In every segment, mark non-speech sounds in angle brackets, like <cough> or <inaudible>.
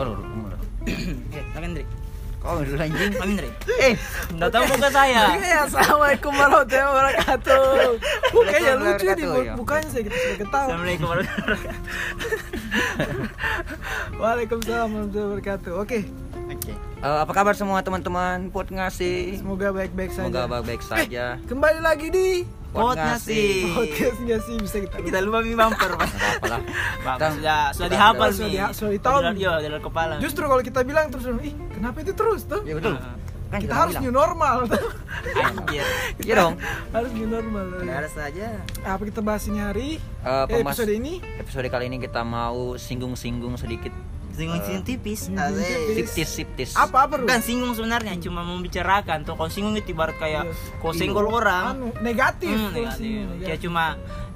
Kalau dulu dulu. Oke, Kang Hendrik. Kau dulu anjing. Eh, enggak tahu muka saya. Oke, assalamualaikum warahmatullahi wabarakatuh. Bukannya lucu nih, ya. bukannya saya kita sudah ketawa. Assalamualaikum warahmatullahi wabarakatuh. Waalaikumsalam warahmatullahi wabarakatuh. Oke, Oke. Eh, apa kabar semua teman-teman? Pot ngasih. semoga baik-baik saja. Semoga baik-baik saja. Kembali lagi di Pot ngasih. podcast nggak sih bisa kita. Kita lupa mi bumper, apa-lah. Kita- sudah sudah kita- dihafal sudah nih. sudah ditahu nih. Iya, dalam kepala. Justru kalau kita bilang terus, ih kenapa itu terus tuh? Ya betul. Ah. Kan kita kita harus bilang. new normal. Anjir. Iya dong. harus new normal. Harus saja. Apa kita bahas ini hari? Eh, Eh, pemas- episode ini? Episode kali ini kita mau singgung-singgung sedikit Singgung-singgung tipis. Singgung Asik. tipis. siptis. Apa apa? Bukan singgung sebenarnya, cuma membicarakan tuh. Kalau singgung itu ibarat kayak Iya. kau senggol orang. Anu, negatif. Hmm, negatif. singgung, Kayak cuma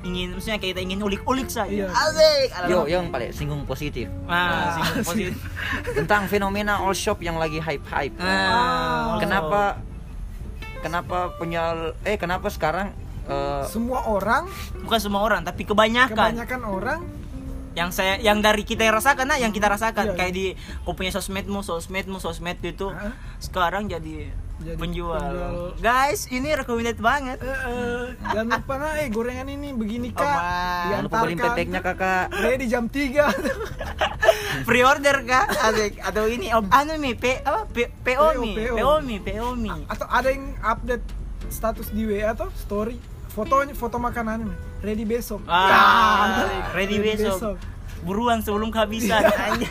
ingin, maksudnya kayak kita ingin ulik-ulik saja. Iya. Asik. Yo, yang paling singgung positif Nah, singgung <laughs> positif. tentang fenomena all shop yang lagi hype-hype. Nah, Kenapa kenapa penjual eh kenapa sekarang eh, semua orang, bukan semua orang, tapi kebanyakan, kebanyakan orang yang saya yang dari kita rasakan nah yang kita rasakan Iya. kayak di kau punya sosmedmu sosmedmu sosmed itu Hah? sekarang jadi, Jadi penjual. penjual. guys ini recommended banget eh, eh, jangan lupa nah, eh gorengan ini begini kak, Oh, jangan lupa beliin pepeknya kakak. Ready jam 3 <laughs> pre-order kah Asik. atau ini oh, anu mi P apa P, PO mi. PO mi PO mi atau ada yang update status di WA atau story fotonya foto makanan ready besok ah, Ya, ready besok buruan sebelum kehabisan.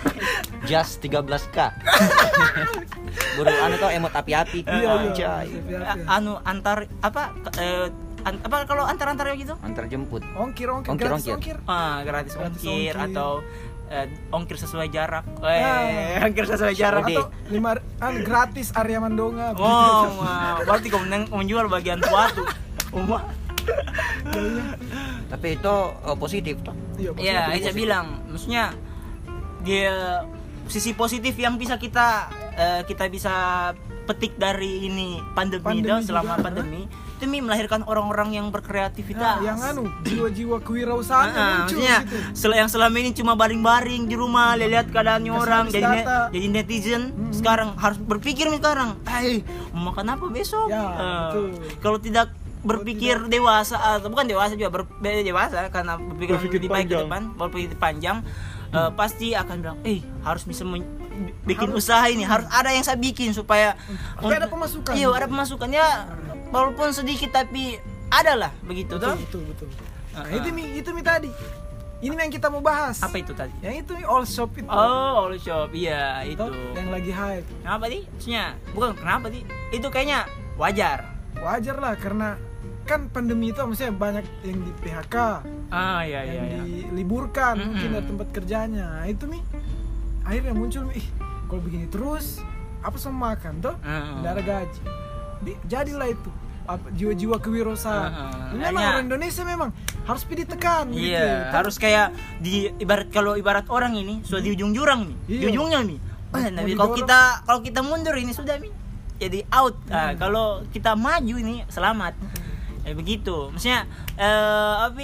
<laughs> Just 13k. <laughs> Buru anu tuh emot api-api. Iya, iya. Siap-siap. anu antar apa eh, an- apa kalau antar antar gitu Antar jemput. ongkir ongkir Ongkir, gratis ongkir. ongkir ah gratis, Gratis ongkir, ongkir. atau eh, ongkir sesuai jarak eh Ah. ongkir sesuai jarak atau lima an gratis area Mandonga Oh, wah. berarti kau menjual bagian suatu. Umah. <laughs> Tapi itu eh, positif toh. iya Iya, positif. saya bilang, maksudnya dia sisi positif yang bisa kita eh, kita bisa petik dari ini pandemi, Pandemi dong, selama juga, pandemi demi melahirkan orang-orang yang berkreativitas. Nah, yang anu jiwa-jiwa kewirausahaan Ah, muncul maksudnya gitu sel- yang selama ini cuma baring-baring di rumah lihat keadaannya Kasih orang jadi ne- data. jadi netizen Hmm. sekarang harus berpikir nih sekarang eh mau makan apa besok Ya, Eh, betul. kalau tidak berpikir dewasa atau bukan dewasa juga ber, dewasa karena berpikir, Berpikir lebih baik ke panjang. depan berpikir panjang eh, pasti akan bilang eh harus bisa men- bikin usaha ini harus ada yang saya bikin supaya Supaya ada pemasukan. iya ada pemasukan ya walaupun sedikit tapi ada lah begitu betul tuh betul betul nah Ah. itu mi itu mi tadi ini yang kita mau bahas apa itu tadi yang itu all shop itu Oh, all shop. Iya, itu. Yang lagi hype Kenapa? Maksudnya, bukan kenapa, Di? Itu kayaknya wajar. wajar lah karena kan pandemi itu maksudnya banyak yang di PHK Ah, iya, iya, yang iya. diliburkan Mm-mm. mungkin dari tempat kerjanya Nah, itu mi akhirnya muncul ih kalau begini terus apa sama makan tuh Mm-mm. tidak ada gaji Di- jadilah itu apa jiwa-jiwa kewirausahaan Mm-mm. memang Hanya- orang Indonesia memang harus pilih tekan gitu. Iya, Kan harus kayak di ibarat kalau ibarat orang ini sudah di ujung jurang nih. Di Iya. ujungnya nih. Didorong. kalau kita kalau kita mundur ini sudah nih jadi out. Nah, kalau kita maju ini selamat. Eh begitu. Maksudnya eh apa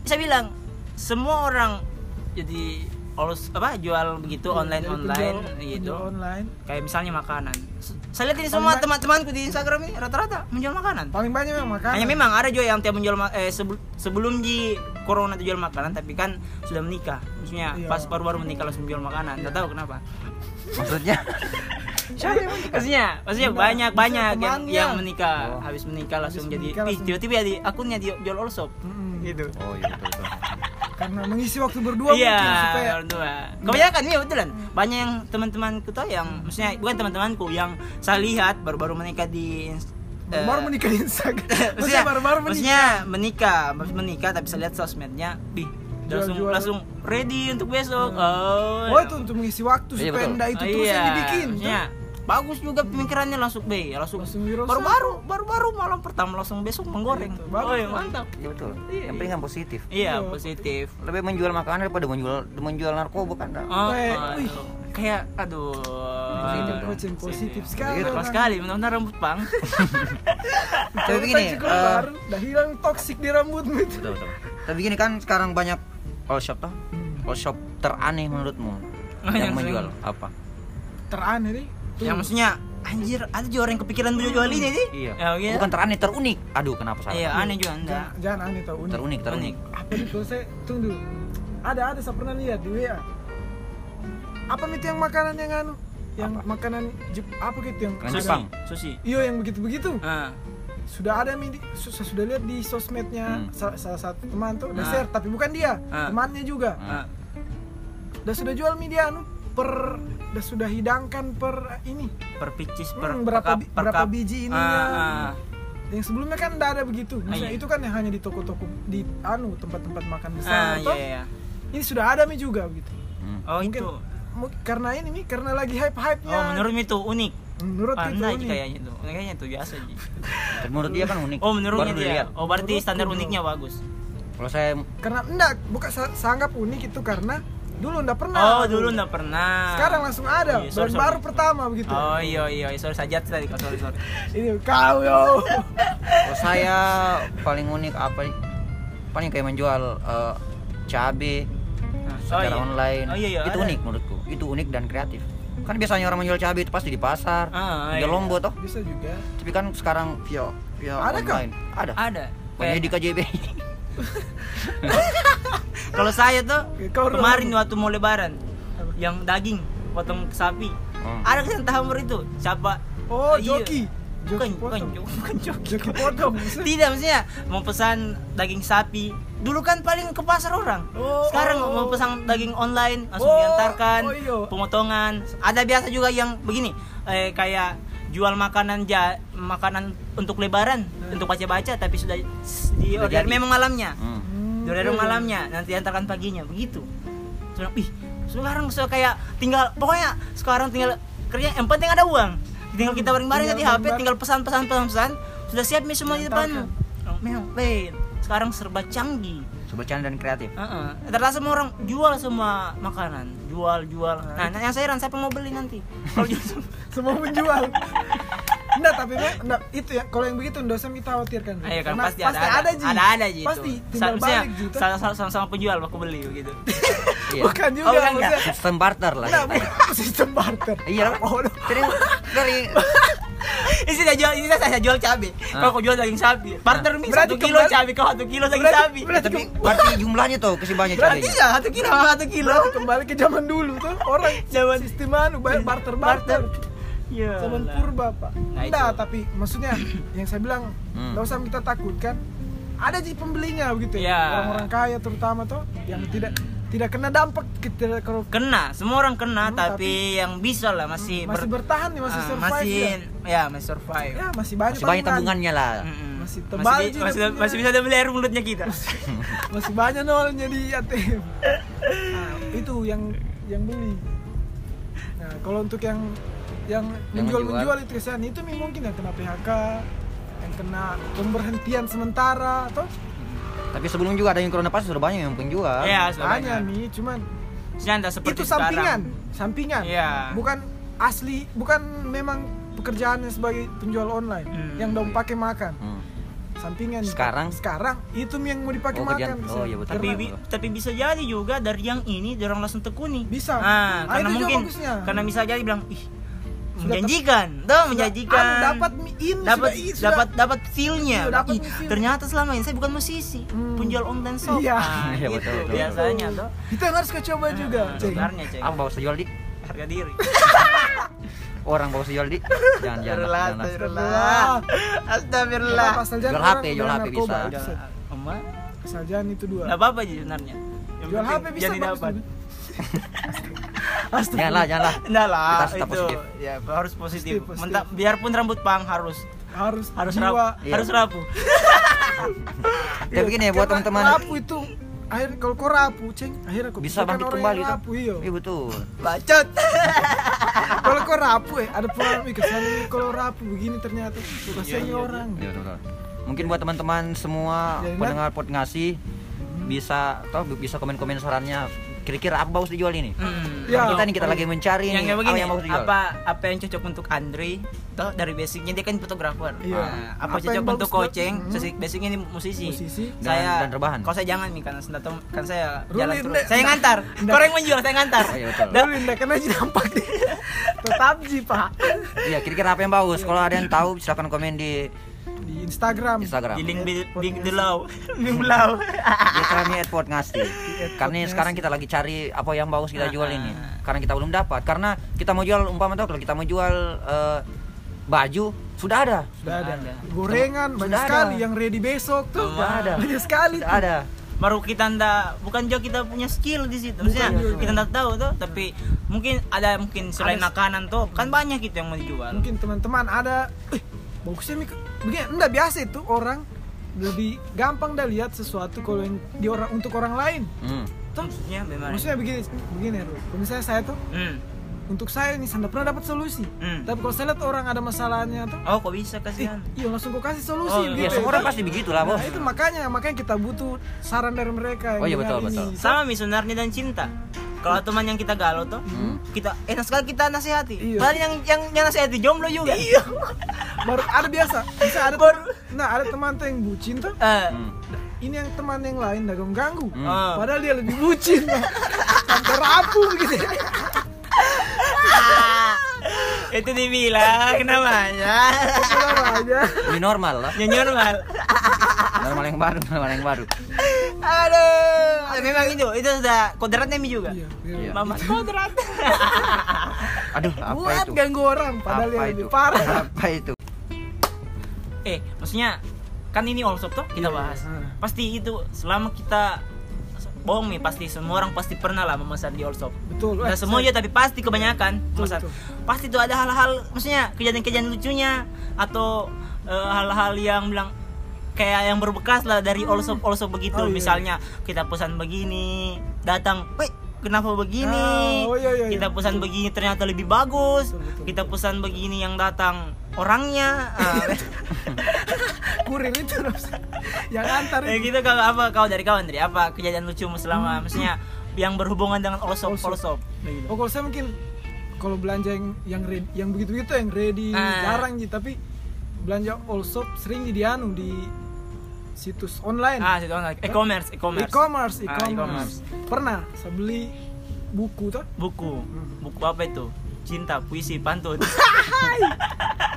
bisa bilang semua orang jadi harus apa jual begitu Iya, online online penjual- gitu. penjual online. Kayak misalnya makanan. Saya lihat ini semua teman-temanku di Instagram ini rata-rata menjual makanan. Paling banyak memang makan hanya memang ada juga yang tiap menjual eh, sebel- sebelum di corona itu jual makanan tapi kan sudah menikah. Maksudnya Iya. pas baru-baru menikah langsung jual makanan. Nggak tahu kenapa. Maksudnya <laughs> maksudnya maksudnya banyak banyak yang yang menikah Oh. habis menikah langsung Habis jadi menikah tiba-tiba di akunnya di jual all shop Mm-mm. gitu. Oh iya betul betul. karena mengisi waktu berdua iya mungkin supaya berdua kebanyakan iya betulan. Banyak yang teman-temanku tuh yang maksudnya bukan teman-temanku yang saya lihat baru-baru menikah di eh, baru menikah di Instagram. <laughs> Maksudnya baru-baru maksudnya menikah menikah maksud menikah tapi saya lihat sosmednya bih langsung Jual-jual. langsung ready untuk besok. Oh, oh itu untuk mengisi waktu Iya, supaya ndak itu Oh, terus iya. yang dibikin. Maksudnya, bagus juga pemikirannya langsung be langsung Langsung wirausaha. baru-baru baru-baru malam pertama langsung besok menggoreng Gitu, bagus, oh iya, mantap Iya betul. Iya, Yang penting kan positif. iya Iya. positif Lebih menjual makanan daripada menjual menjual narkoba kan. dah. oh, Eh, aduh. kayak aduh Positif yang positif sekali Iya, orang. sekali benar-benar rambut pang <laughs> Tapi Tapi begini, eh, baru udah hilang toksik di rambutmu itu betul betul. Tapi gini kan sekarang banyak all shop toh. All shop teraneh menurutmu. Oh, yang yang menjual sering. apa? Teraneh nih. Tuh. Yang maksudnya anjir ada juga orang yang kepikiran jual jual ini nih. Iya. Ya, gitu. Bukan teraneh, terunik. Aduh, kenapa salah? Iya, aneh juga enggak. Jangan, jangan aneh tau unik. Terunik, terunik. Apa nih kalau saya tunggu. Ada ada saya pernah lihat di WA. Apa itu yang makanan yang anu? Yang Apa? makanan Jep- apa gitu yang Makanan Jepang. Sushi. Iya yang begitu-begitu. Ah. Sudah ada mi di- su- saya sudah lihat di sosmednya Hmm. sa- salah satu teman tuh, udah Ah. share tapi bukan dia, Ah. temannya juga. Ah. Udah sudah jual mie dia anu per udah sudah hidangkan per ini. Per picis per Hmm, berapa per bi- per berapa biji ininya. Ah, ah. Yang sebelumnya kan enggak ada begitu. Ah, iya. itu kan yang hanya di toko-toko di anu tempat-tempat makan besar Ah, toh. iya, iya. Ini sudah ada mie juga begitu. Hmm. Oh, Mungkin itu. karena ini nih karena lagi hype-hype-nya. Oh, menurut itu unik. menurut itu Pandai unik. kayaknya tuh. Kayaknya tuh biasa. Dan <laughs> menurut dia kan unik. Oh, menurutnya dia. dilihat. Oh, berarti Menurutku standar bro. uniknya bagus. Kalau saya Karena enggak, bukan saya anggap unik itu karena dulu enggak pernah. Oh, dulu enggak pernah. Sekarang langsung ada. Oh, iya, sorry, sorry. baru pertama begitu. Oh, iya iya, sorry saja tadi. Oh, sorry sorry. <laughs> Ini kau yo. kalau saya paling unik apa? Paling kayak menjual eh, cabe secara iya. online. Oh, iya, iya, itu ada. unik menurutku. Itu unik dan kreatif. Kan biasanya orang menjual cabe itu pasti di pasar, Ah, di iya. Lombok toh. Bisa juga. Tapi kan sekarang via via Ada kah? online. Ada. Ada. Pokoknya di KJB. <laughs> <laughs> Kalau saya tuh Kau kemarin waktu mau lebaran Apa? yang daging potong sapi. Hmm. Ada kan tahun itu siapa? Oh, Iya. joki. Bukan, Joki bukan, bukan joki. Joki potong. <laughs> Tidak maksudnya mau pesan daging sapi. Dulu kan paling ke pasar orang. Oh, Sekarang oh, mau oh. pesan daging online langsung Oh, diantarkan. oh iya. Pemotongan. Ada biasa juga yang begini, eh, kayak jual makanan ja, makanan untuk lebaran, untuk baca-baca tapi sudah di Sudah order jadi. memang malamnya. Hmm. Hmm, Di order iya. malamnya, nanti diantarkan paginya, begitu. Sudah, ih, sekarang so kayak tinggal pokoknya sekarang tinggal kerja yang penting ada uang. Tinggal kita bareng-bareng Tinggal di HP, tinggal pesan-pesan pesan-pesan, sudah siap nih semua di depan. Oh, Memang, wait, sekarang serba canggih. Sebercanda dan kreatif. Heeh. Ternyata semua orang jual semua makanan, jual jual. Nah, yang saya heran siapa mau beli nanti? Kalau jual semua. <laughs> Menjual. Enggak, tapi enggak, itu ya kalau yang begitu enggak usah kita khawatirkan. Ayo kan Karena pasti ada ada ada ada gitu. Pasti tinggal balik gitu. sa- sa- sama-sama penjual aku beli gitu. <laughs> Iya. Bukan juga Oh, bukan. Sistem barter lah. Bukan <laughs> sistem barter. Iya. Oh. Dari dari <laughs> ini saya jual ini saya jual cabai. Kalau aku jual daging sapi, partner mi satu kilo cabai, kau satu kilo daging sapi. berarti tapi <laughs> berarti jumlahnya tuh kasih banyak Berarti. Iya, satu kilo satu kilo. <laughs> Kembali ke zaman dulu tuh orang Zaman- sistem anu bayar barter barter. Iya. Zaman purba pak. Nah, tapi maksudnya yang saya bilang Hmm. nggak usah kita takutkan. Ada sih pembelinya begitu ya. Iya. Orang-orang kaya terutama tuh yang tidak tidak kena dampak tidak kalau Kena, semua orang kena, Hmm, tapi, yang bisa lah masih masih ber- bertahan nih masih ah, survive masih ya. ya masih survive. Ya, masih banyak Masih banyak tabungan. tabungannya lah. Mm-mm. Masih Masih, tebal di- juga masih, punya. masih bisa beli air mulutnya kita. <laughs> Masih banyak nolnya di ATM. Nah, itu yang yang beli. Nah, kalau untuk yang yang Yang menjual menjual. menjual itu kesan itu mungkin yang kena PHK, yang kena pemberhentian sementara atau Tapi sebelum juga ada yang corona pas sudah banyak yang penjual. Iya, hanya sebenarnya. mi cuman seperti itu sampingan, sekarang. sampingan. Iya. Bukan asli, bukan memang pekerjaannya sebagai penjual online Hmm. yang dong pakai makan. Hmm. Sampingan. Sekarang? Sekarang itu yang mau dipakai Oh, makan. kerjaan- oh, iya, betul. Tapi Karena- bi- tapi bisa jadi juga dari yang ini orang langsung tekuni. Bisa. Ah, Ah, karena mungkin bagusnya. karena bisa jadi bilang ih Sudah menjanjikan, tuh menjanjikan. anu, dapat ini dapat sudah- sudah- dapat dapat feel-nya. Iya, ternyata selama ini saya bukan musisi, Hmm. Penjual online shop. Iya. Ah, Iya, gitu, betul, betul. biasanya tuh Kita harus coba juga, Ah, Ceng. sebenarnya, Ceng. Apa bawa sejual di? harga diri. <laughs> Orang bawa sejual di? Jangan jangan. lah, jangan lah. Astagfirullah. Astagfirullah. Apa, asal jangan Jual HP, jual HP bisa. Asal jangan itu dua. enggak apa-apa sih sebenarnya. Jual HP bisa jadi dapat. juga. <laughs> Jangan lah, jangan lah. Enggak lah, Kita harus tetap itu positif. ya harus positif. Positif, positif. Mentah, biarpun rambut pang harus Harus harus jiwa. rapuh, Iya. harus rapuh. <laughs> Ya begini ya buat teman-teman. Rapuh itu akhir kalau kau rapuh, Ceng, akhirnya kau Bisa bangkit orang kembali rapuh, iya. Iya betul. Bacot. <laughs> kalau kau rapuh ya, ada kesan ini kalau rapuh begini ternyata tuh Iya, kasihan iya, orang. Iya betul. betul. Mungkin buat teman-teman semua Jadi, pendengar pot ngasih bisa atau bisa komen-komen sarannya kira-kira apa bagus dijual ini? Hmm. Ya. Kita nih kita lagi mencari yang nih apa yang bagus dijual. apa apa yang cocok untuk Andre toh dari basicnya dia kan fotografer Iya. Nah, apa, Apa cocok untuk coaching Hmm. basic basicnya ini musisi, Musisi. Dan- saya dan rebahan. kalau saya jangan nih karena tahu kan saya Ruli, jalan terus saya ngantar yang menjual saya ngantar Oh, iya aja dampak di <laughs> tetap ji pak Iya, kira-kira apa yang bagus? Kalau ada yang tahu silakan komen di di Instagram. Instagram. di link di link below <laughs> link below Di kami Edport ngasti. Karena sekarang kita lagi cari apa yang bagus kita jual ini. Ah. Karena kita belum dapat. Karena kita mau jual umpama tuh kalau kita mau jual eh, baju sudah ada. Sudah ada. Ada. Gorengan Sudah banyak ada. sekali yang ready besok tuh. Sudah ada. Banyak sekali Sudah tuh. ada. baru kita ndak bukan juga kita punya skill di situ maksudnya Bukan, kita ndak tahu tuh tapi mungkin ada mungkin selain Ada- makanan tuh kan banyak itu yang mau dijual Mungkin teman-teman ada eh bagusnya Mika. Begini enggak biasa itu orang lebih gampang dah lihat sesuatu kalau yang di orang untuk orang lain. Hmm. Tuh, maksudnya maksudnya begini begini. Kalau misalnya saya tuh hmm. Untuk saya ini saya pernah dapat solusi. Hmm. Tapi kalau saya lihat orang ada masalahnya tuh, oh kok bisa eh, kasihan iya langsung kau kasih solusi Oh, Ya iya, gitu. semua orang pasti begitu lah, Nah, Bos. itu makanya makanya kita butuh saran dari mereka. Oh, iya, betul, ini. betul. sama mi sebenarnya dan cinta kalau teman yang kita galau tuh kita enak sekali kita nasihati Hmm. Iya. padahal yang yang yang nasihati jomblo juga iya <laughs> Baru ada biasa. Bisa ada Baru- nah ada teman tuh yang bucin tuh. Eh, Hmm. Ini yang teman yang lain dagang ganggu. Hmm. Padahal dia lebih bucin. <laughs> Sampai rapuh gitu. <laughs> itu dibilang namanya? Ini normal lah. yang normal Normal yang baru, normal yang baru. aduh memang itu itu sudah kodratnya mi juga Iya, Iya. mama kodrat <laughs> Aduh, apa Buat itu? ganggu orang padahal Apa lebih itu? parah. Apa itu? eh maksudnya kan ini all shop tuh kita Iya, bahas iya. pasti itu selama kita bohong nih pasti semua orang pasti pernah lah memesan di all shop Betul. Nggak Eh, semua saya- ya tapi pasti kebanyakan Betul, memesan betul. pasti tuh ada hal-hal maksudnya kejadian-kejadian lucunya atau eh, hal-hal yang bilang kayak yang berbekas lah dari all shop all shop begitu Oh, iya. misalnya kita pesan begini datang weh kenapa begini? Ah, oh, iya, iya, iya. kita pesan begini ternyata lebih bagus. Betul, betul. kita pesan begini yang datang orangnya. Ah, <laughs> kurir itu yang antar itu. gitu kalau apa kau dari kawan dari apa? Kejadian lucu selama maksudnya yang berhubungan dengan all shop All shop. Oh kalau saya mungkin kalau belanja yang yang ready, yang begitu begitu yang ready Ah. jarang gitu. Tapi belanja all shop sering di anu di situs online. Ah situ online. e-commerce e-commerce. E-commerce Ah, e-commerce. pernah saya beli buku tuh? Buku. Buku apa itu? Cinta puisi pantun.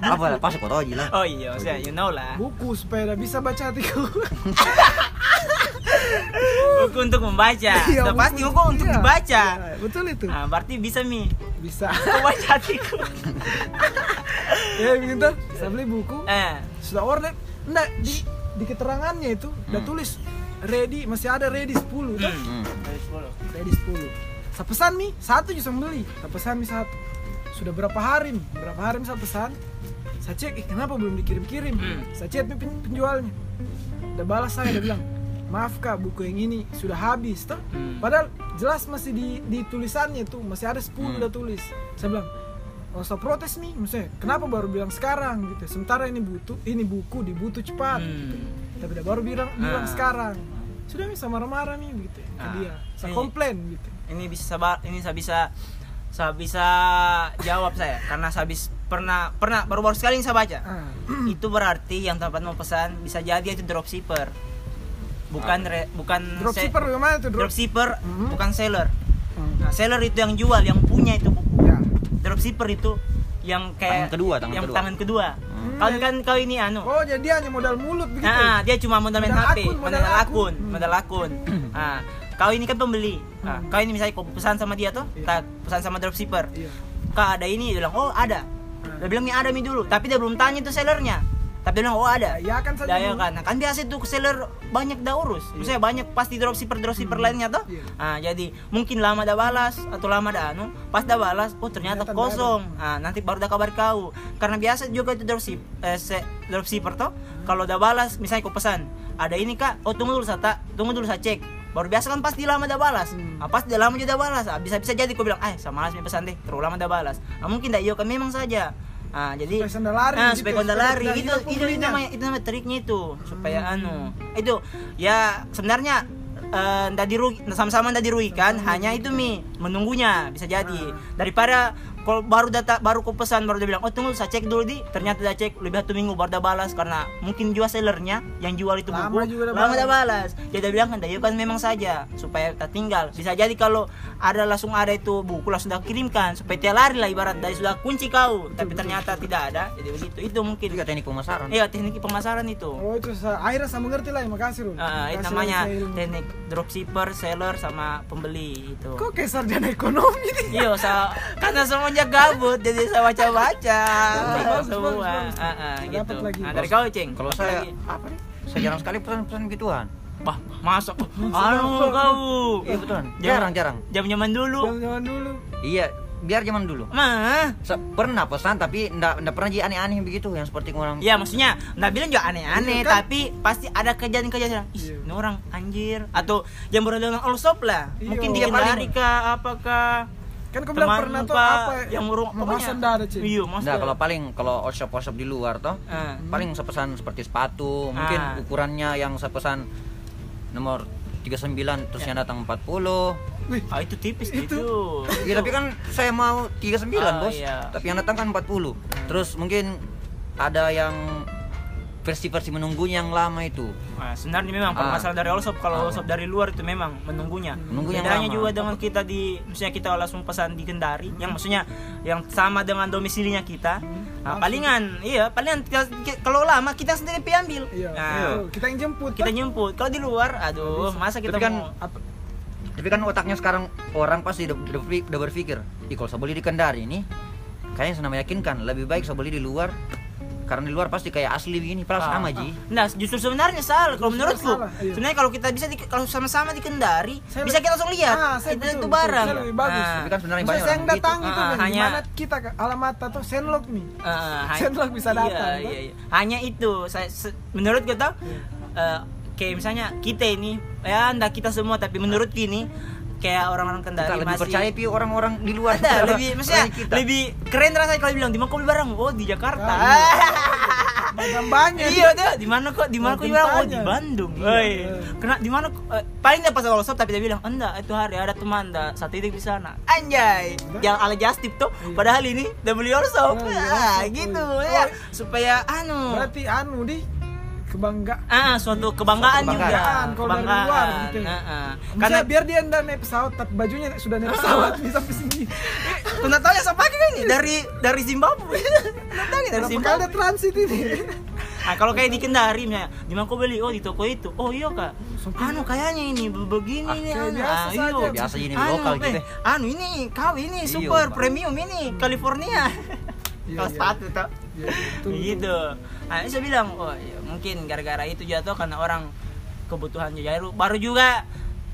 Apa lah? Pas kau tahu aja lah. oh iya maksudnya you know lah. Buku supaya bisa baca hatiku. Buku untuk membaca. Iya, Sudah pasti buku untuk iya. dibaca. Iya, betul itu. Nah, berarti bisa mi. Bisa. Membaca hatiku. <laughs> Ya begitu. Saya beli buku. Eh. Sudah order? Enggak di di keterangannya itu udah tulis ready masih ada ready 10 tuh hmm. Hmm. ready 10 saya pesan nih satu juga saya beli. Saya pesan nih satu. Sudah berapa hari nih berapa hari nih saya pesan? Saya cek eh kenapa belum dikirim-kirim? Hmm. saya chat nih pen- penjualnya. Udah balas saya dia bilang maaf kak buku yang ini sudah habis toh. Hmm. padahal jelas masih di, di tulisannya tuh masih ada 10 Hmm. udah tulis. Saya bilang oh saya protes nih maksudnya kenapa baru bilang sekarang gitu sementara ini butuh ini buku dibutuh cepat Hmm. tapi dia baru bilang bilang Ah. sekarang sudah bisa marah-marah nih gitu ke Ah. dia saya Ini- komplain gitu ini bisa sabar ini saya bisa saya bisa jawab saya karena saya habis pernah pernah baru-baru sekali yang saya baca ah. <clears throat> itu berarti yang tempat mau pesan bisa jadi itu dropshipper bukan re, bukan dropshipper tuh drop dropshipper Mhm. bukan seller Hmm. nah seller itu yang jual yang punya itu buku ya dropshipper itu yang kayak Tangan kedua, tangan yang kedua. tangan kedua Hmm. kau kan kau ini anu oh jadi dia hanya modal mulut begitu Nah, dia cuma modal main Modal HP, akun, modal, modal akun, akun. Hmm. modal akun. Nah, kau ini kan pembeli. Nah, Hmm. kau ini misalnya kau pesan sama dia tuh, tak pesan sama dropshipper. iya Kak ada ini, dia bilang, "Oh, ada." Hmm. Dia bilang, "Nih ada mi dulu." Tapi dia belum tanya tuh sellernya. Dia bilang, "Oh, ada." ya kan saja Ya, kan. Nah, kan biasa tuh seller banyak dah urus. Iya. Maksudnya banyak pasti dropshipper dropshipper Hmm. lainnya tuh. Iya. Nah, jadi mungkin lama dah balas atau lama dah anu, pas dah balas, oh ternyata Ternyata kosong. Nah, nanti baru dah kabar kau. Karena biasa juga itu dropship eh, se- dropshipper tuh kalau dah balas misalnya kau pesan, ada ini Kak, oh tunggu dulu saya tak, tunggu dulu saya cek. Baru biasa kan pasti lama dah balas. Hmm. Nah, pas dah lama juga dah balas. Ah, bisa bisa jadi kau bilang, "Eh, sama malas pesan deh, terlalu lama dah balas." Nah, mungkin dah iya kan memang saja. Ah, jadi Supaya sandal lari Nah, gitu supaya ya, supaya lari. tidak Itu itu, itu pembelinya. namanya itu namanya triknya itu supaya Hmm. anu itu ya sebenarnya eh ndak dirugi sama-sama ndak dirugikan hanya itu mi menunggunya bisa jadi Ah. daripada kalau baru data baru ku pesan baru dia bilang oh tunggu saya cek dulu di ternyata dia cek lebih satu minggu baru dia balas karena mungkin jual sellernya yang jual itu Lama buku juga dia lama dia balas. jadi dia bilang kan dia kan memang saja supaya tak tinggal bisa jadi kalau ada langsung ada itu buku langsung dah kirimkan supaya dia lari lah ibarat dari sudah kunci kau tapi ternyata tidak ada jadi begitu itu mungkin juga teknik pemasaran. iya teknik pemasaran itu Oh itu akhirnya saya mengerti lah, makasih Rul. Ah, itu namanya teknik dropshipper, seller sama pembeli itu. Kok kayak sarjana ekonomi nih? Iya, karena semuanya gabut jadi saya baca-baca semua. Ah, ah, gitu. lagi. Nah, dari kau, Ceng. Kalau saya apa nih? Saya jarang sekali pesan-pesan gituan. Bah, masuk. Anu kau. Iya betul. Jarang-jarang. Jam-jaman dulu. Jangan dulu. Iya, biar zaman dulu. Mah. Pernah pesan tapi ndak ndak pernah jadi aneh-aneh begitu yang seperti orang Ya maksudnya nggak bilang juga aneh-aneh Iya, kan? tapi pasti ada kejadian-kejadian Ih, Iya. ini orang anjir atau yang berhubungan all shop lah Iya. mungkin Dia dia paling- kah apakah Kan kau bilang pernah tuh apa yang burung memasan dah ada cik. Iya. Nggak, kalau paling kalau all shop all shop di luar toh Ah. paling saya pesan seperti sepatu mungkin Ah. ukurannya yang saya pesan nomor 39 terus yang datang 40 Wih, Ah itu tipis Itu. itu. ya tapi kan saya mau 39 Ah, bos iya. tapi yang datang kan 40 terus mungkin ada yang versi-versi menunggunya yang lama itu Nah, sebenarnya memang Ah. masalah dari all shop, kalau all Ah. shop dari luar itu memang menunggunya. Menunggu yang Bedanya lama. juga dengan kita di misalnya kita langsung pesan di Kendari, yang maksudnya yang sama dengan domisilinya kita. Nah, palingan iya, palingan kalau lama kita sendiri pergi ambil. Iya. Nah, betul. Kita yang jemput. kita kan? jemput. Kalau di luar, aduh, masa kita Tapi kan mau Apa- tapi kan otaknya sekarang orang pasti udah, udah berpik- udah berpikir Ih kalau saya beli di Kendari ini kayaknya saya meyakinkan lebih baik saya beli di luar karena di luar pasti kayak asli begini padahal sama ji Nah, justru sebenarnya salah kalau menurutku. salah, iya. Sebenarnya kalau kita bisa di, kalau sama-sama di Kendari, Saya bisa kita langsung lihat Ah, saya itu, betul, itu barang. Saya lebih bagus. Nah, tapi kan sebenarnya banyak saya yang datang begitu. itu Ah, kan hanya- kita ke alamat atau senlog nih. Eh, ha- Sendok bisa datang, Iya, kan? iya, iya. Hanya itu. Saya se- menurut kita Iya. eh, kayak misalnya kita ini ya enggak kita semua tapi menurut gini kayak orang-orang Kendari kita lebih masih percaya pi orang-orang di luar ada lebih maksudnya kita. lebih keren rasanya kalau bilang di mana kau beli barang? Oh di Jakarta. Ah, Banyak-banyak. iya tuh. Di mana kok di mana kok beli barang? Oh di. Bandung. Iya, iya. kena di mana eh, paling dia pas awal tapi dia bilang enggak itu hari ada teman enggak satu titik di sana. Anjay. Yang ala justip tuh Iya. padahal ini udah beli Oh, iya, ah, gitu ya. Supaya anu. Berarti anu di kebangga. ah suatu kebanggaan, Suatu juga kebanggaan, kalau dari luar gitu ya. Ah, ah. Karena karena biar dia ndak naik pesawat tapi bajunya sudah naik pesawat bisa sampai sini. Kuna tahu ya siapa kan ini dari dari Zimbabwe. Kuna tahu dari Zimbabwe. ada transit ini? Nah, kalau kayak di Kendari misalnya, di mana kau beli? Oh, di toko itu. Oh, iya, Kak. Anu kayaknya ini be- begini Ah, nih anu. biasa Ah, iya. Biasa ini Anu, lokal eh, gitu. Anu ini kau ini Iya, super Pak. premium ini California. Iya, Kalau iya. sepatu tuh. Iya, gitu. Ini saya bilang, oh iya, mungkin gara-gara itu jatuh karena orang kebutuhan baru baru juga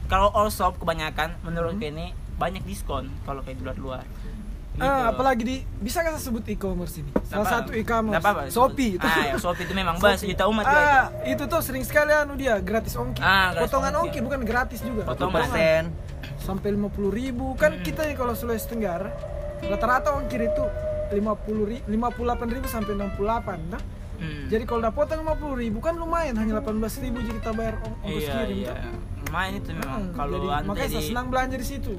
kalau all shop kebanyakan menurut Hmm. ini banyak diskon kalau kayak di luar-luar. Gitu. Ah, apalagi di bisa nggak saya sebut e-commerce ini? Salah satu apa- e-commerce. nggak apa-apa, Shopee itu. Ah, ya, Shopee itu memang bahas juta umat juga Ah, itu tuh sering sekali anu dia gratis ongkir. Ah, gratis Potongan ongkir. ongkir bukan gratis juga. Potongan. persen Sampai 50 ribu kan Hmm. kita kalau Sulawesi Tenggara rata-rata ongkir itu 50 ri 58 ribu sampai 68 nah? Hmm. Jadi kalau udah potong 50 ribu kan lumayan hanya 18 ribu jadi kita bayar ong- ongkos iya, kirim iya. tuh. Lumayan itu memang Hmm, kalau jadi, anda makanya saya di- senang belanja di situ.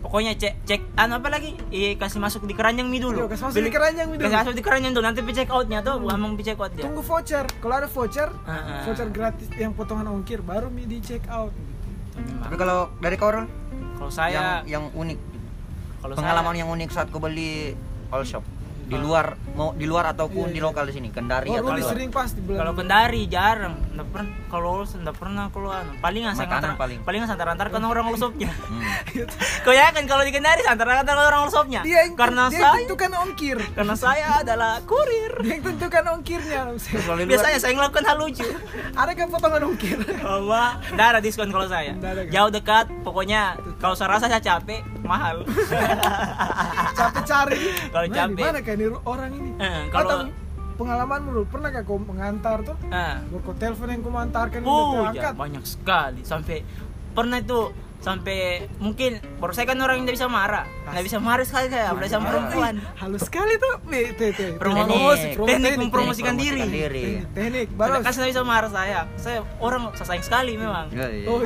pokoknya cek cek anu apa lagi iya kasih masuk di keranjang mie dulu Iya, kasih masuk di keranjang mie dulu. kasih masuk di keranjang dulu nanti check outnya tuh Hmm. emang check out dia Tunggu voucher. Kalau ada voucher, Ah, ah. voucher gratis yang potongan ongkir baru mi di check out. Memang. tapi kalau dari kau kalau saya yang yang unik kalau pengalaman saya, yang unik saat kau beli all shop di luar mau di luar ataupun Iya, di iya. lokal di sini Kendari Oh, atau luar sering pasti kalau kendari jarang nggak pernah kalau nggak pernah kalau palingan saya Makanan ngantar paling. palingan antar antar kan orang lusopnya Hmm. <laughs> kau ya kan kalau di kendari antar antar orang lusopnya dia yang karena dia saya tentukan ongkir. karena saya adalah kurir Dia yang tentukan ongkirnya. Kalau biasanya saya ngelakukan hal lucu <laughs> ada kan potongan ongkir? Nggak ada diskon kalau saya. Jauh dekat, pokoknya kalau saya rasa saya capek, mahal. <laughs> capek cari. Kalau Nah, capek. Mana niru orang ini? Eh, kalau- tahu pengalaman menurut pernah gak kau mengantar tuh? Nah, Kau telepon yang kau mengantarkan oh, udah ya, banyak sekali. Sampai pernah itu sampai mungkin baru saya kan orang yang tidak bisa marah, nggak bisa marah sekali saya, apalagi sama perempuan. Halus sekali tuh. Promosi, promo- teknik mempromosikan diri. teknik, teknik. Baru Bagus. kan saya bisa marah saya. Saya orang saya sayang sekali memang. Iya, iya. Oh,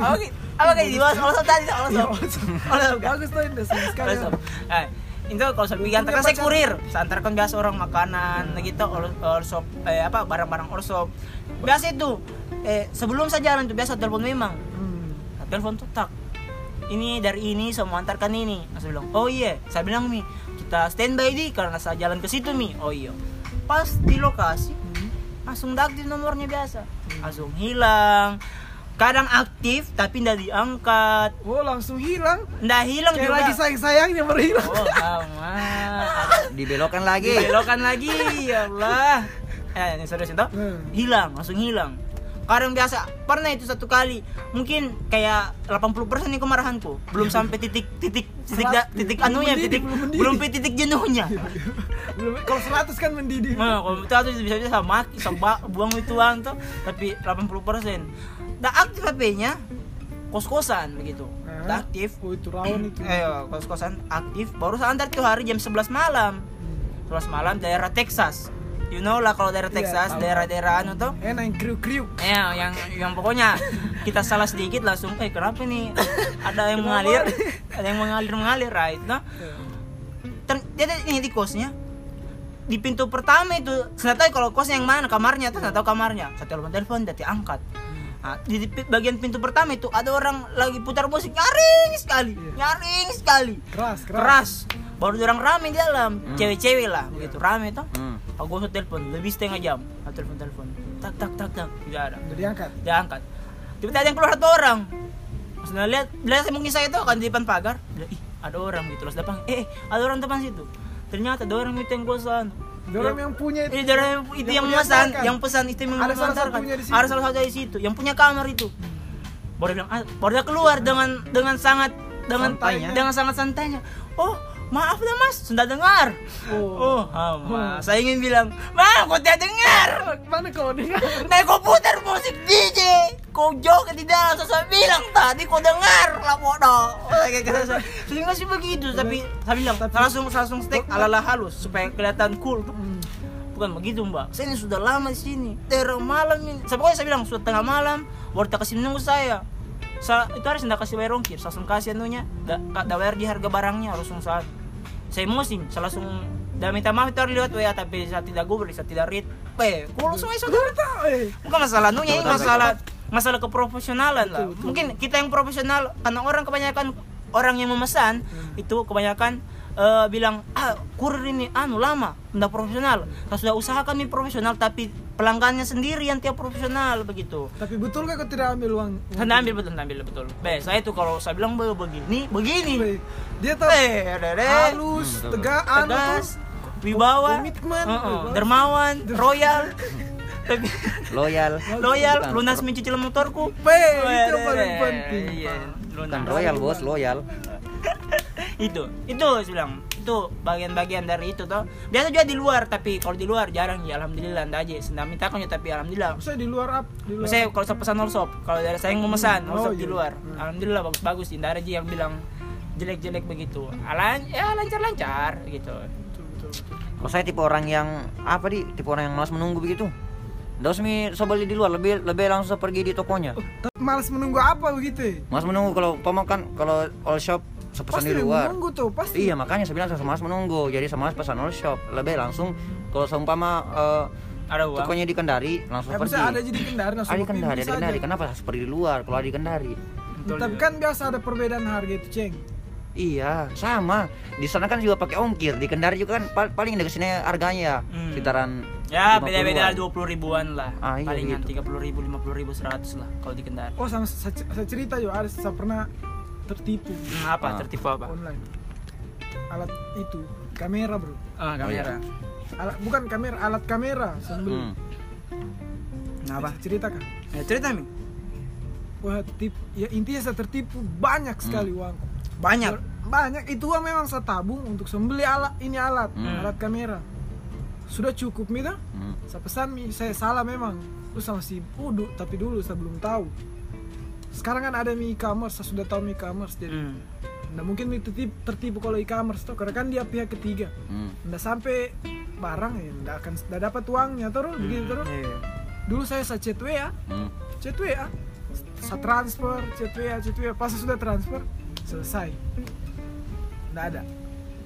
Apa kayak di bawah Allah tadi Iya, sob. bagus. Tuh, senang sekali. Itu kalau saya antar kan saya kurir. Saya antarkan biasa orang makanan gitu all, all shop eh apa barang-barang all shop biasa itu. Eh sebelum saya jalan tuh biasa telepon memang. Hmm. Telepon tuh tak. Ini dari ini saya mau antarkan ini. Nah, saya bilang oh iya. Saya bilang mi kita standby di karena saya jalan ke situ mi. Oh iya. Pas di lokasi langsung aktif nomornya biasa. Langsung hilang kadang aktif tapi tidak diangkat. Oh langsung hilang. ndak hilang Kayak juga. lagi sayang sayangnya baru hilang. oh aman. Dibelokkan lagi. belokan lagi ya Allah. Eh ini serius itu Hmm. hilang langsung hilang. Kadang biasa pernah itu satu kali. Mungkin kayak 80% nih kemarahanku. Belum sampai titik titik titik da- titik Belum anunya mendidih, titik belum titik jenuhnya. Belum- Kalau 100 kan mendidih. nah kalau itu harus bisa bisa sama maki sama buang itu tuh. Tapi 80% dah aktif HP-nya kos-kosan begitu. Nah, dah aktif. Oh itu rawan itu. <clears throat> eh kos-kosan aktif. Baru saya antar tuh hari jam 11 malam. 11 malam daerah Texas. You know lah kalau daerah Iya, Texas tahu, daerah-daerah anu tuh. Enak yang kriuk-kriuk. Ya, yang yang pokoknya kita salah sedikit langsung, eh kenapa nih ada yang <laughs> mengalir, ada yang mengalir mengalir, right? No? Ter, dia ini di kosnya. Di pintu pertama itu saya tahu kalau kosnya yang mana kamarnya tuh saya tahu kamarnya. Saya telepon telepon dia diangkat nah, di, bagian pintu pertama itu ada orang lagi putar musik nyaring sekali nyaring sekali. Keras, keras. keras. Baru orang rame di dalam. Cewek-cewek lah begitu. Rame tuh Hmm. aku usah telepon lebih setengah jam. Aku telepon telepon tak tak tak tak. Tidak ada. Udah diangkat. dia angkat tiba-tiba ada yang keluar satu orang. Pas dia lihat lihat mungkin saya itu akan di depan pagar. Ih ada orang gitu terus depan eh eh, ada orang depan situ. Ternyata ada orang itu yang bosan Orang yang punya itu. yang, itu Yang yang antarkan. yang pesan itu yang Ada salah satunya di situ. ada salah satu di situ yang punya kamar itu baru bilang ah, baru keluar dengan dengan sangat dengan Santainya. dengan sangat santainya oh maaf dah mas sudah dengar Oh. oh, ama. saya ingin bilang ma kau tidak dengar Mana kau dengar? Nah, kau putar musik DJ, kau joget di dalam. Saya bilang tadi kau dengar lah bodoh. Sehingga sih begitu, tapi saya bilang langsung langsung stick ala ala halus supaya kelihatan cool. Hmm. Bukan begitu mbak. Saya ini sudah lama di sini. Terang malam ini. Saya pokoknya saya bilang sudah tengah malam. Baru tak kasih menunggu saya. Sa itu harus tidak kasih bayar ongkir. Saya langsung kasih anunya. Da, da bayar di harga barangnya langsung saat. Saya emosi. Saya langsung dan minta maaf itu harus lewat WA tapi saya tidak google, saya tidak read. Eh, kalau semua saudara bukan masalah nunya ini masalah masalah keprofesionalan lah mungkin kita yang profesional karena orang kebanyakan orang yang memesan Hmm. itu kebanyakan eh, bilang ah kurir ini anu lama tidak profesional saya sudah usahakan ini profesional tapi pelanggannya sendiri yang tiap profesional begitu Tapi betul kau tidak ambil uang? saya ambil betul ambil betul Be, saya itu kalau saya bilang "Be, begini begini. Dia tahu eh dede halus, Hmm, tegak, anu tegas wibawa Komitmen. Heeh, dermawan royal <laughs> tapi Loyal. loyal Bukan- lunas mencicil motorku Pe, itu yang paling penting. Iya, Bukan lunas. royal bos, loyal. Itu itu bilang itu bagian-bagian dari itu toh biasa juga di luar tapi kalau di luar jarang ya alhamdulillah ndak aja senang minta kan tapi alhamdulillah Saya di luar up, di luar. saya kalau saya pesan all shop kalau dari saya yang memesan all Oh, shop di iya. luar Hmm. alhamdulillah bagus-bagus tidak ada aja yang bilang jelek-jelek begitu Alan ya lancar-lancar gitu. Kalau saya tipe orang yang apa di tipe orang yang malas menunggu begitu. Nggak usah mi saya beli di luar, lebih lebih langsung pergi di tokonya. Tapi malas menunggu apa begitu? Malas menunggu kalau umpama kan kalau all shop pesan Pasti di luar. menunggu tuh, pasti. Iya makanya saya bilang saya malas menunggu. Jadi saya malas pesan all shop. Lebih langsung kalau seumpama eh, ada uang tokonya di Kendari langsung Ya, pergi. ada jadi kendari langsung Ada di Kendari, ada. Kendari. Kenapa harus pergi di luar? Kalau ada di Kendari. Betul Tapi juga. kan biasa ada perbedaan harga itu, Ceng. Iya, sama. Di sana kan juga pakai ongkir. Di Kendari juga kan pal- paling dekat sini harganya Hmm. sekitaran ya 50-an. beda-beda dua puluh ribuan lah Ah, iya, palingan gitu. tiga puluh ribu lima puluh ribu seratus lah kalau di Kendari Oh, sama saya, saya cerita yo, ada saya pernah tertipu Hmm, apa Ah. tertipu apa online. Alat itu kamera, Bro. ah kamera Alat bukan kamera, alat kamera beli. Hmm. Nah, apa Saya ceritakan. ya cerita mi Wah, tertipu. Ya intinya saya tertipu banyak sekali Hmm. uang. banyak Banyak itu uang memang saya tabung untuk sembeli alat ini alat, Hmm. alat kamera. Sudah cukup mi dah? Hmm. Saya pesan mi, saya salah memang. Terus sama si Udu, tapi dulu saya belum tahu. Sekarang kan ada mi e-commerce, saya sudah tahu mi e-commerce jadi hmm. Nah mungkin itu tertipu, tertipu kalau e-commerce tuh karena kan dia pihak ketiga. Hmm. Nggak sampai barang ya, nggak akan nggak dapat uangnya terus begitu terus. Iya. Dulu saya saya chat WA, Hmm. chat WA, saya transfer, chat WA, chat WA, pas saya sudah transfer selesai. Nggak ada.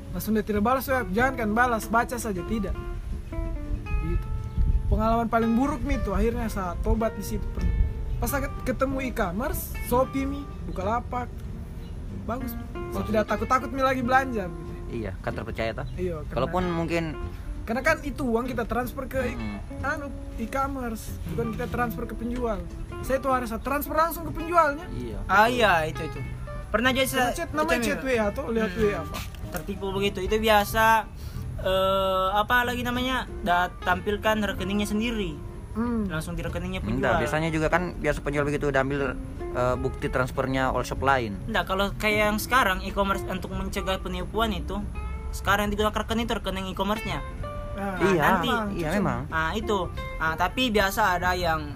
langsung dia tidak balas web jangan kan balas baca saja tidak gitu pengalaman paling buruk mi tuh akhirnya saya tobat di situ pas saya ketemu e-commerce shopee mi bukalapak. Bagus. Saya tidak takut takut mi lagi belanja gitu. Iya, kan terpercaya tak? iya karena- Kalaupun mungkin karena kan itu uang kita transfer ke Hmm. anu e-commerce. Bukan kita transfer ke penjual. Saya tuh harus transfer langsung ke penjualnya. Iya. ah iya itu itu. Pernah jadi Karena sa- chat namanya itu, chat WA atau lihat Hmm. WA apa? Tertipu begitu. Itu biasa eh, apa lagi namanya? Da, tampilkan rekeningnya sendiri hmm. langsung di rekeningnya penjual Enggak, biasanya juga kan biasa penjual begitu udah ambil eh, bukti transfernya all shop lain. Enggak, kalau kayak yang sekarang e-commerce untuk mencegah penipuan itu sekarang yang digunakan rekening itu rekening e-commerce-nya. Nah, iya, nanti- iya memang. Nah, itu. Nah, tapi biasa ada yang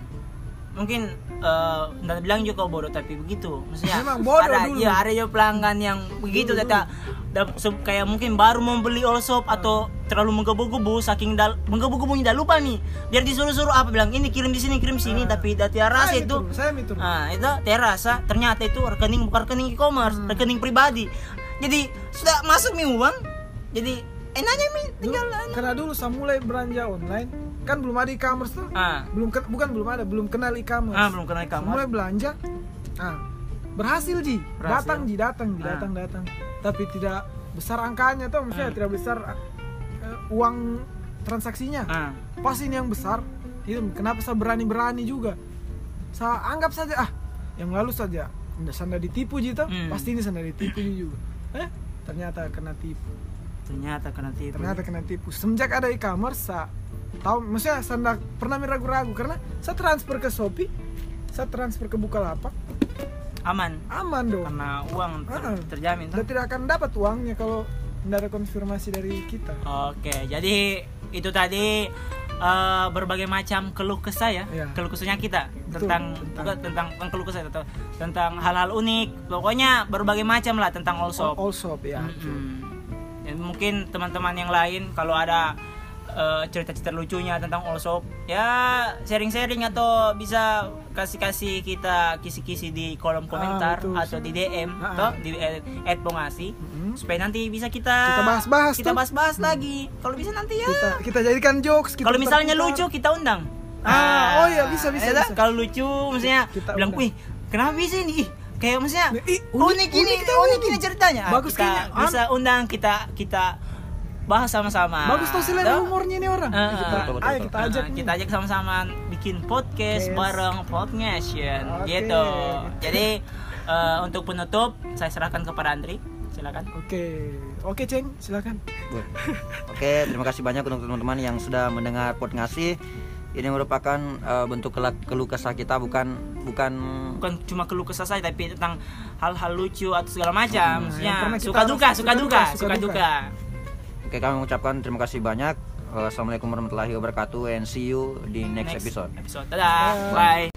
mungkin eh nggak bilang juga bodoh tapi begitu maksudnya Memang bodoh ada dulu. ya ada juga pelanggan yang begitu Dulu, data da- se- kayak mungkin baru mau beli all shop atau terlalu menggebu-gebu saking dal menggebu-gebunya dah lupa nih biar disuruh-suruh apa bilang ini kirim di sini kirim sini Ah. tapi tiada rasa Saya itu saya mitur. Nah, itu terasa ternyata itu rekening bukan rekening e-commerce, Hmm. rekening pribadi. Jadi sudah masuk mi uang. Jadi enaknya mi Dulu- tinggal anu. karena dulu saya mulai belanja online kan belum ada e-commerce tuh Ah, belum ke- bukan belum ada belum kenal e-commerce ah belum kenal Saya mulai e-commerce. belanja ah berhasil ji Berhasil. datang ji datang ji Ah. datang datang tapi tidak besar angkanya tuh maksudnya Hmm. tidak besar eh, uang transaksinya. Ah, pas ini yang besar itu kenapa saya berani berani juga? Saya anggap saja ah yang lalu saja ndak sanda ditipu ji tuh Hmm. pasti ini sanda ditipu juga. Eh ternyata kena tipu. Ternyata kena tipu. ternyata kena tipu. Semenjak ada e-commerce saya tahu maksudnya saya pernah ragu-ragu karena saya transfer ke Shopee saya transfer ke Bukalapak. Aman. Aman dong. Karena uang ter- Ah. terjamin. Anda tidak akan dapat uangnya kalau tidak ada konfirmasi dari kita Oke, jadi itu tadi eh, berbagai macam keluh kesah ya, Iya. keluh kesahnya kita Betul, tentang tentang- bukan tentang bukan keluh kesah atau tentang hal-hal unik, pokoknya berbagai macam lah tentang all shop. all shop ya. Dan mungkin teman-teman yang lain kalau ada eh, cerita-cerita lucunya tentang all shop ya sharing-sharing atau bisa kasih-kasih kita kisi-kisi di kolom komentar betul. atau di DM Ah, atau ah. di at bongasi Mm-mm. supaya nanti bisa kita Kita bahas-bahas kita tuh. bahas-bahas lagi kalau bisa nanti ya kita kita jadikan jokes kita kalau misalnya putar-putar. lucu kita undang Ah, oh iya, bisa, bisa, ya dah, bisa. kalau lucu maksudnya Kita bilang undang. wih kenapa bisa ini Ih, kayak maksudnya Ih, unik, unik, ini unik, unik, unik. ini ceritanya Ah, Bagus kita kayaknya. bisa undang kita kita bahas sama-sama bagus tuh selera Dah? humornya ini orang Ah, kita, betul, betul, ayo kita Ah, ajak kita ajak sama-sama bikin podcast Yes. bareng Podnation Oke. gitu. Jadi eh, untuk penutup saya serahkan kepada Andri. Silakan. oke oke ceng silakan. Oke, terima kasih banyak untuk teman-teman yang sudah mendengar pot ngasih. Ini merupakan eh, bentuk kelak keluh kesah kita bukan bukan Bukan cuma keluh kesah saya tapi tentang hal-hal lucu atau segala macam. Hmm, Maksudnya suka duka, suka duka, suka duka. duka. Oke, kami mengucapkan terima kasih banyak. Assalamualaikum warahmatullahi wabarakatuh and see you di next, episode. Episode. Dadah. Bye. Bye.